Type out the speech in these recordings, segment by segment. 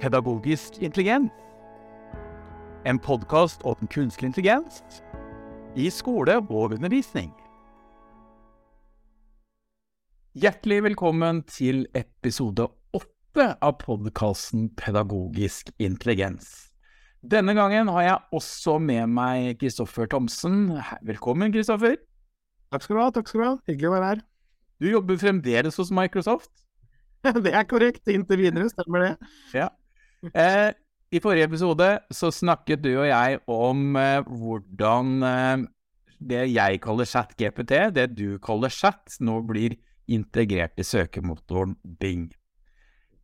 Pedagogisk intelligens. En podkast om kunstig intelligens i skole og undervisning. Hjertelig velkommen til episode åtte av podkasten Pedagogisk intelligens. Denne gangen har jeg også med meg Kristoffer Thomsen. Velkommen, Kristoffer. Takk skal du ha. takk skal du ha. Hyggelig å være her. Du jobber fremdeles hos Microsoft? Det er korrekt. Inntil videre stemmer det. Ja. Eh, I forrige episode så snakket du og jeg om eh, hvordan eh, det jeg kaller chat-GPT, det du kaller chat, nå blir integrert i søkemotoren Bing.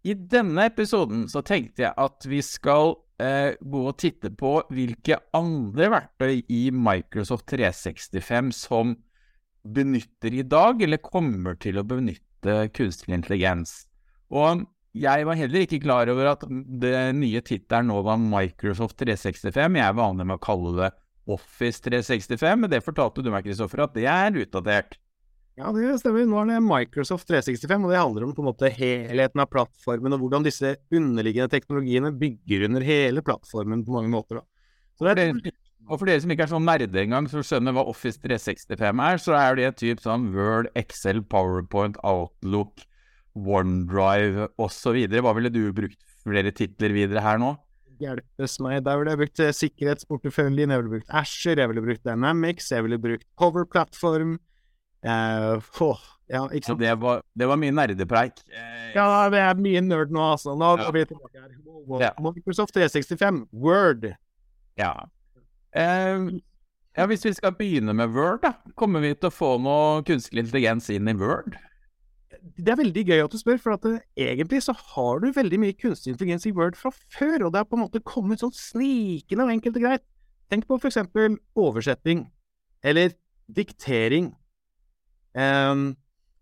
I denne episoden så tenkte jeg at vi skal eh, gå og titte på hvilke andre verktøy i Microsoft 365 som benytter i dag, eller kommer til å benytte kunstig intelligens. Og jeg var heller ikke klar over at det nye tittelen nå var Microsoft 365. Jeg er vanlig med å kalle det Office 365, men det fortalte du meg, Kristoffer, at det er utdatert. Ja, det stemmer. Nå er det Microsoft 365, og det handler om på en måte helheten av plattformen, og hvordan disse underliggende teknologiene bygger under hele plattformen på mange måter. Så det er og for dere som ikke er sånn nerde engang, som skjønner hva Office 365 er, så er det typ sånn Word, Excel, PowerPoint, Outlook, OneDrive osv. Hva ville du brukt flere titler videre her nå? Hjelpes meg. Der ville jeg brukt eh, sikkerhetsporteføljen, jeg ville brukt Asher, jeg ville brukt Dynamics, jeg ville brukt Cover Platform. Uh, oh, ja, ikke sant? Det var, det var mye nerdepreik. Uh, ja, det er mye nerd nå, altså. Nå går ja. vi tilbake her. Wow, wow. Ja. Microsoft 365, Word. Ja. Uh, ja, Hvis vi skal begynne med Word, da, kommer vi til å få noe kunstig intelligens inn i Word? Det er veldig gøy at du spør, for at det, egentlig så har du veldig mye kunstig intelligens i Word fra før, og det har på en måte kommet sånn snikende og enkelt og greit. Tenk på for eksempel oversetting, eller diktering, um,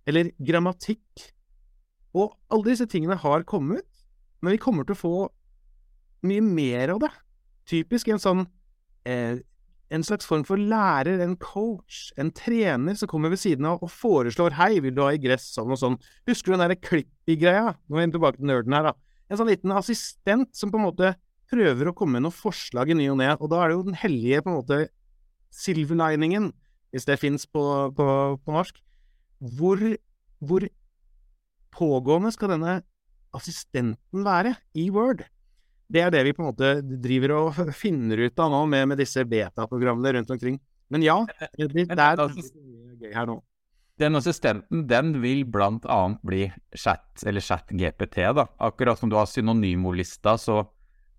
eller grammatikk. Og alle disse tingene har kommet, men vi kommer til å få mye mer av det. Typisk en sånn eh, en slags form for lærer, en coach, en trener som kommer ved siden av og foreslår 'hei, vil du ha i gress', sånn og sånn. Husker du den derre Klippi-greia? Nå er vi tilbake til nerden her, da. En sånn liten assistent som på en måte prøver å komme med noen forslag i ny og ne, og da er det jo den hellige på en måte silverliningen, hvis det fins på, på, på, norsk. Hvor, hvor pågående skal denne assistenten være i Word? Det er det vi på en måte driver og finner ut av nå med, med disse beta-programmene rundt omkring. Men ja, det, det er gøy her nå. Den assistenten den vil blant annet bli chat, eller chat-GPT. da. Akkurat som du har synonymolista, så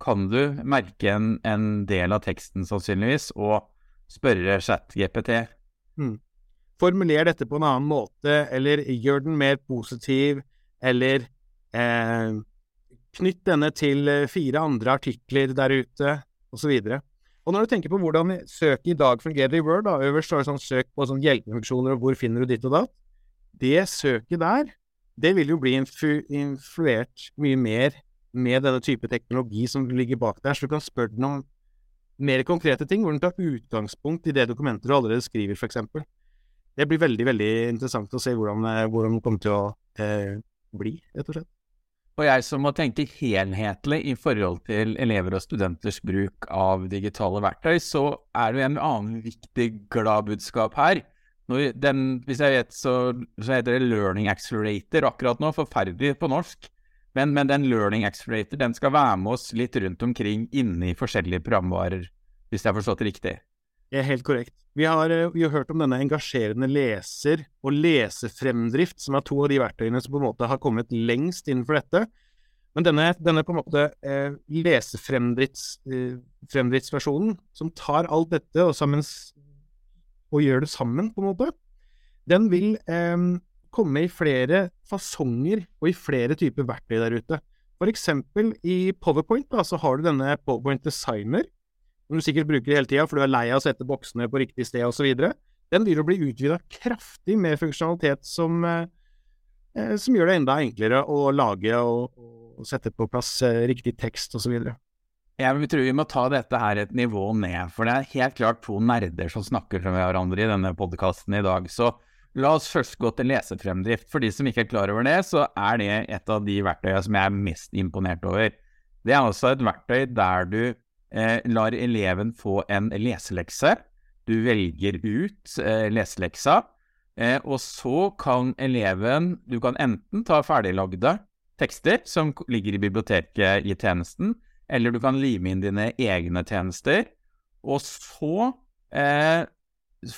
kan du merke en, en del av teksten sannsynligvis, og spørre chat-GPT. Hmm. Formuler dette på en annen måte, eller gjør den mer positiv, eller eh, Knytt denne til eh, fire andre artikler der ute, osv. Og, og når du tenker på hvordan søket i dag fungerer i Word, da, øverst står det sånn søk på sånn hjelpefunksjoner og hvor finner du ditt og datt. Det søket der, det vil jo bli influ influert mye mer med denne type teknologi som ligger bak der, så du kan spørre den om mer konkrete ting, hvor den tar utgangspunkt i det dokumentet du allerede skriver, f.eks. Det blir veldig, veldig interessant å se hvordan, eh, hvordan det kommer til å eh, bli, rett og slett. Og jeg som må tenke helhetlig i forhold til elever og studenters bruk av digitale verktøy, så er det jo en annen viktig gladbudskap her. Den, hvis jeg vet, så, så, heter det Learning Accelerator akkurat nå, forferdelig på norsk. Men, men, den Learning Accelerator den skal være med oss litt rundt omkring inne i forskjellige programvarer, hvis jeg har forstått det riktig. Det er helt korrekt. Vi har, eh, vi har, hørt om denne engasjerende leser og lesefremdrift, som er to av de verktøyene som på en måte har kommet lengst innenfor dette. Men denne, denne på en måte eh, lesefremdriftsversjonen, eh, som tar alt dette og, sammen, og, gjør det sammen, på en måte, den vil eh, komme i flere fasonger og i flere typer verktøy der ute. For eksempel i Powerpoint da, så har du denne Powerpoint Designer, som du sikkert bruker hele tida for du er lei av å sette boksene på riktig sted osv., den begynner å bli utvida kraftig med funksjonalitet som, eh, eh, som, gjør det enda enklere å lage og, og sette på plass eh, riktig tekst osv. Jeg tror vi må ta dette her et nivå ned, for det er helt klart to nerder som snakker med hverandre i denne podkasten i dag. Så La oss først gå til lesefremdrift. For de som ikke er klar over det, så er det et av de verktøyene som jeg er mest imponert over. Det er altså et verktøy der du lar eleven få en leselekse. Du velger ut eh, leseleksa, eh, og så kan eleven Du kan enten ta ferdiglagde tekster som ligger i biblioteket i tjenesten, eller du kan lime inn dine egne tjenester. Og så eh,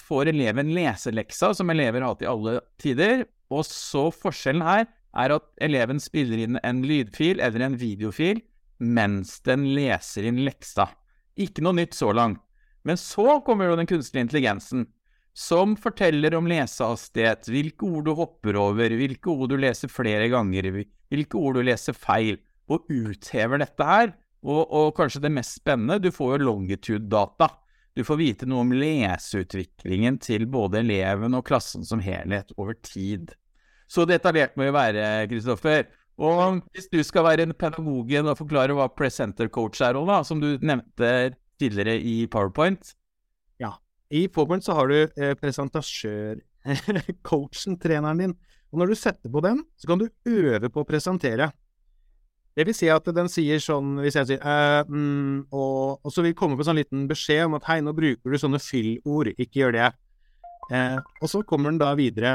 får eleven leseleksa, som elever har hatt i alle tider. Og så forskjellen her er at eleven spiller inn en lydfil eller en videofil mens den leser inn leksa. Ikke noe nytt så langt. Men så kommer jo den kunstige intelligensen, som forteller om lesehastighet, hvilke ord du hopper over, hvilke ord du leser flere ganger, hvilke ord du leser feil, og uthever dette her. Og, og kanskje det mest spennende, du får jo longitude-data. Du får vite noe om leseutviklingen til både eleven og klassen som helhet over tid. Så detaljert må vi være, Kristoffer. Og hvis du skal være en pedagogen og forklare hva presenter coach er, Ola, som du nevnte tidligere i PowerPoint Ja. I PowerPoint så har du eh, presentasjør-coachen, treneren din. Og når du setter på den, så kan du øve på å presentere. Det vil si at den sier sånn, hvis jeg sier eh, mm, og, og, så vil komme på en sånn liten beskjed om at hei, nå bruker du sånne fyllord, ikke gjør det. Eh, og så kommer den da videre.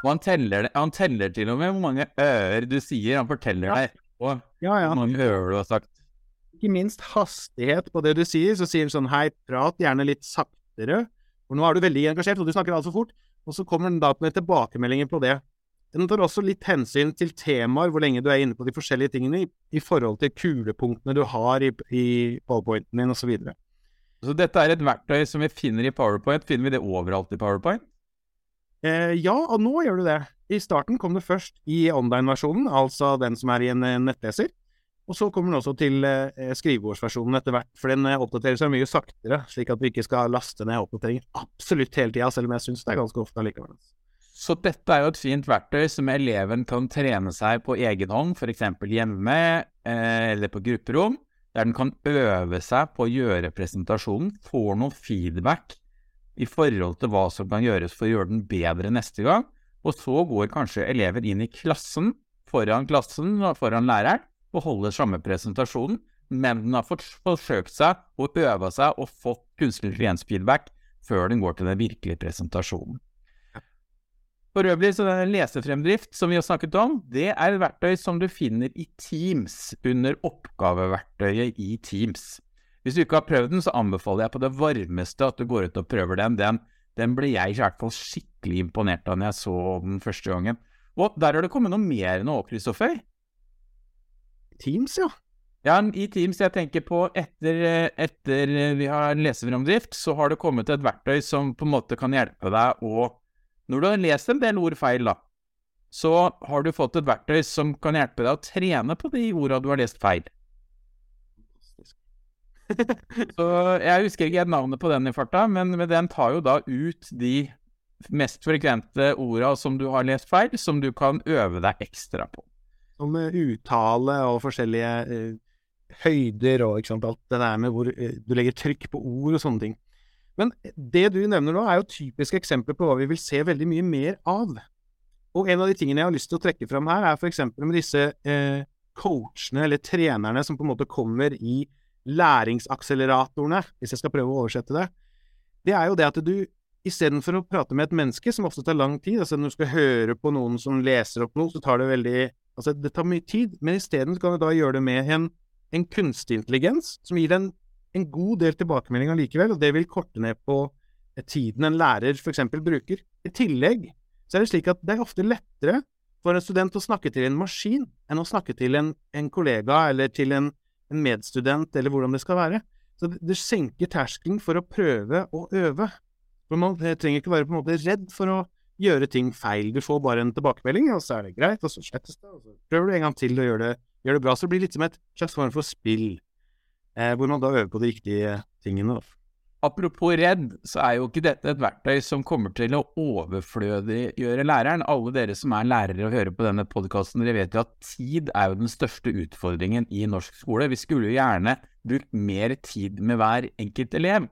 Og han teller, han teller til og med hvor mange ører du sier, han forteller ja. deg og ja, ja. hvor mange ører du har sagt. Ikke minst hastighet på det du sier, så sier han sånn hei, prat gjerne litt saktere, for nå er du veldig engasjert, og du snakker altfor fort. Og så kommer den da med tilbakemeldinger på det. Den tar også litt hensyn til temaer, hvor lenge du er inne på de forskjellige tingene, i, i forhold til kulepunktene du har i, i powerpointen din, osv. Så, videre. så dette er et verktøy som vi finner i PowerPoint. Finner vi det overalt i PowerPoint? Eh, ja, og nå gjør du det. I starten kom det først i online-versjonen, altså den som er i en nettleser. Og så kommer den også til eh, skrivebordsversjonen etter hvert, for den eh, oppdaterer seg mye saktere, slik at vi ikke skal laste ned oppdateringer absolutt hele tida, selv om jeg syns det er ganske ofte allikevel. Så dette er jo et fint verktøy som eleven kan trene seg på egen hånd, f.eks. hjemme eh, eller på grupperom, der den kan øve seg på å gjøre presentasjonen, får noe feedback i forhold til hva som kan gjøres for å gjøre den bedre neste gang, og så går kanskje elever inn i klassen, foran klassen og foran læreren, og holder samme presentasjonen, men den har forsøkt seg og øva seg og fått kunstig intelligens-feedback før den går til den virkelige presentasjonen. For øvrig så denne lesefremdrift, som vi har snakket om, det er et verktøy som du finner i Teams, under oppgaveverktøyet i Teams. Hvis du ikke har prøvd den, så anbefaler jeg på det varmeste at du går ut og prøver den. Den, den ble jeg i hvert fall skikkelig imponert av når jeg så den første gangen. Og der har det kommet noe mer nå, Kristoffer? Teams, ja. Ja, i Teams jeg tenker på etter, etter vi har leseframdrift, så har det kommet et verktøy som på en måte kan hjelpe deg å når du har lest en del ord feil, da, så har du fått et verktøy som kan hjelpe deg å trene på de orda du har lest feil. så jeg husker ikke navnet på den i farta, men, den tar jo da ut de mest frekvente orda som du har lest feil, som du kan øve deg ekstra på. Som uttale og forskjellige uh, høyder og ikke sant, alt det der med hvor uh, du legger trykk på ord og sånne ting. Men det du nevner nå, er jo typiske eksempler på hva vi vil se veldig mye mer av. Og en av de tingene jeg har lyst til å trekke fram her, er f.eks. med disse uh, coachene eller trenerne som på en måte kommer i læringsakseleratorene, hvis jeg skal prøve å oversette det. Det er jo det at du istedenfor å prate med et menneske, som ofte tar lang tid, altså når du skal høre på noen som leser opp noe, så tar det veldig Altså, det tar mye tid, men isteden kan du da gjøre det med en, en kunstig intelligens som gir en en god del tilbakemeldinger likevel, og det vil korte ned på tiden en lærer f.eks. bruker. I tillegg så er det slik at det er ofte lettere for en student å snakke til en maskin enn å snakke til en, en kollega eller til en, en, medstudent, eller hvordan det skal være. Så det, senker terskelen for å prøve å øve. For Man trenger ikke være på en måte redd for å gjøre ting feil. Du får bare en tilbakemelding, og så er det greit, og så slettes det, og så prøver du en gang til å gjøre det, gjør det bra. Så det blir litt som et slags form for spill eh, hvor man da øver på de riktige tingene. Da. Apropos redd, så er jo ikke dette et verktøy som kommer til å overflødiggjøre læreren. Alle dere som er lærere og hører på denne podkasten, dere vet jo at tid er jo den største utfordringen i norsk skole. Vi skulle jo gjerne brukt mer tid med hver enkelt elev.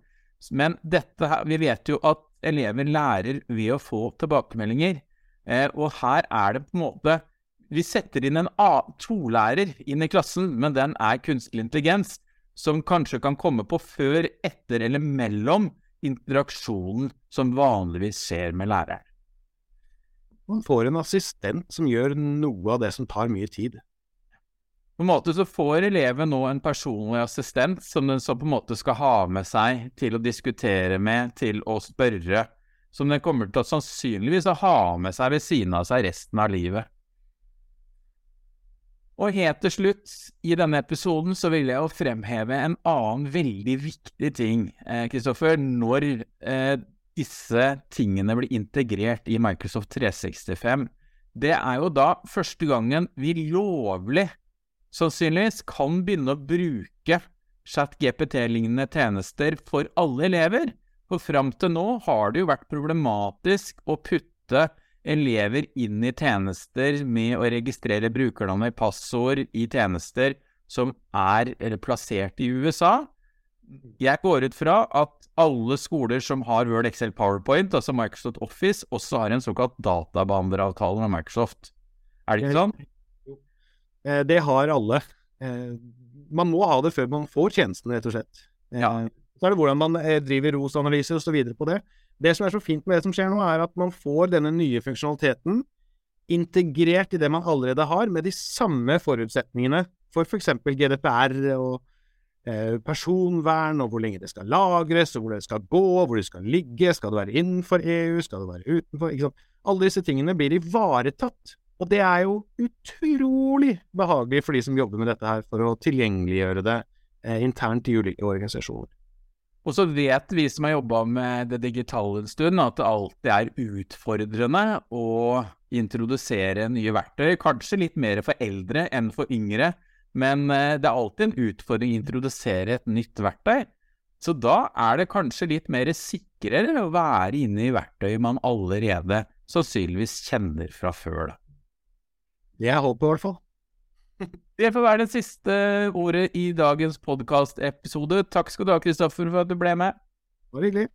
Men dette, vi vet jo at elever lærer ved å få tilbakemeldinger. Eh, og her er det på en måte Vi setter inn en A2-lærer inn i klassen, men den er kunstig intelligens, som kanskje kan komme på før, etter eller mellom interaksjonen som vanligvis skjer med læreren. Man får en assistent som gjør noe av det som tar mye tid. På en måte så får eleven nå en personlig assistent som den så på en måte skal ha med seg til å diskutere med, til å spørre, som den kommer til å sannsynligvis ha med seg ved siden av seg resten av livet. Og helt til slutt, i denne episoden, så vil jeg jo fremheve en annen veldig viktig ting, Kristoffer, eh, når eh, disse tingene blir integrert i Microsoft 365, det er jo da første gangen vi lovlig, sannsynligvis, kan begynne å bruke chat-GPT-lignende tjenester for alle elever. For fram til nå har det jo vært problematisk å putte elever inn i tjenester med å registrere brukernavn i passord i tjenester som er plassert i USA. Jeg går ut fra at alle skoler som har Word, Excel, PowerPoint, altså Microsoft Office, også har en såkalt databehandleravtale med Microsoft. Er det ikke sånn? Eh, det har alle. Eh, man må ha det før man får tjenesten, rett og slett. Eh, ja. Så er det hvordan man driver ROS-analyser osv. på det. Det som er så fint med det som skjer nå, er at man får denne nye funksjonaliteten integrert i det man allerede har, med de samme forutsetningene for f.eks. For GDPR og Eh, personvern, og hvor lenge det skal lagres, og hvor det skal gå, hvor det skal ligge, skal det være innenfor EU, skal det være utenfor? Alle disse tingene blir ivaretatt, og det er jo utrolig behagelig for de som jobber med dette her, for å tilgjengeliggjøre det eh, internt i ulike organisasjoner. Og så vet vi som har jobba med det digitale en stund, at det alltid er utfordrende å introdusere nye verktøy, kanskje litt mer for eldre enn for yngre. Men eh, det er alltid en utfordring å introdusere et nytt verktøy. Så da er det kanskje litt mer sikrere å være inne i verktøy man allerede sannsynligvis kjenner fra før. Det er håpet, i hvert fall. Det får være det siste ordet i dagens podkastepisode. Takk skal du ha, Kristoffer, for at du ble med. Var hyggelig.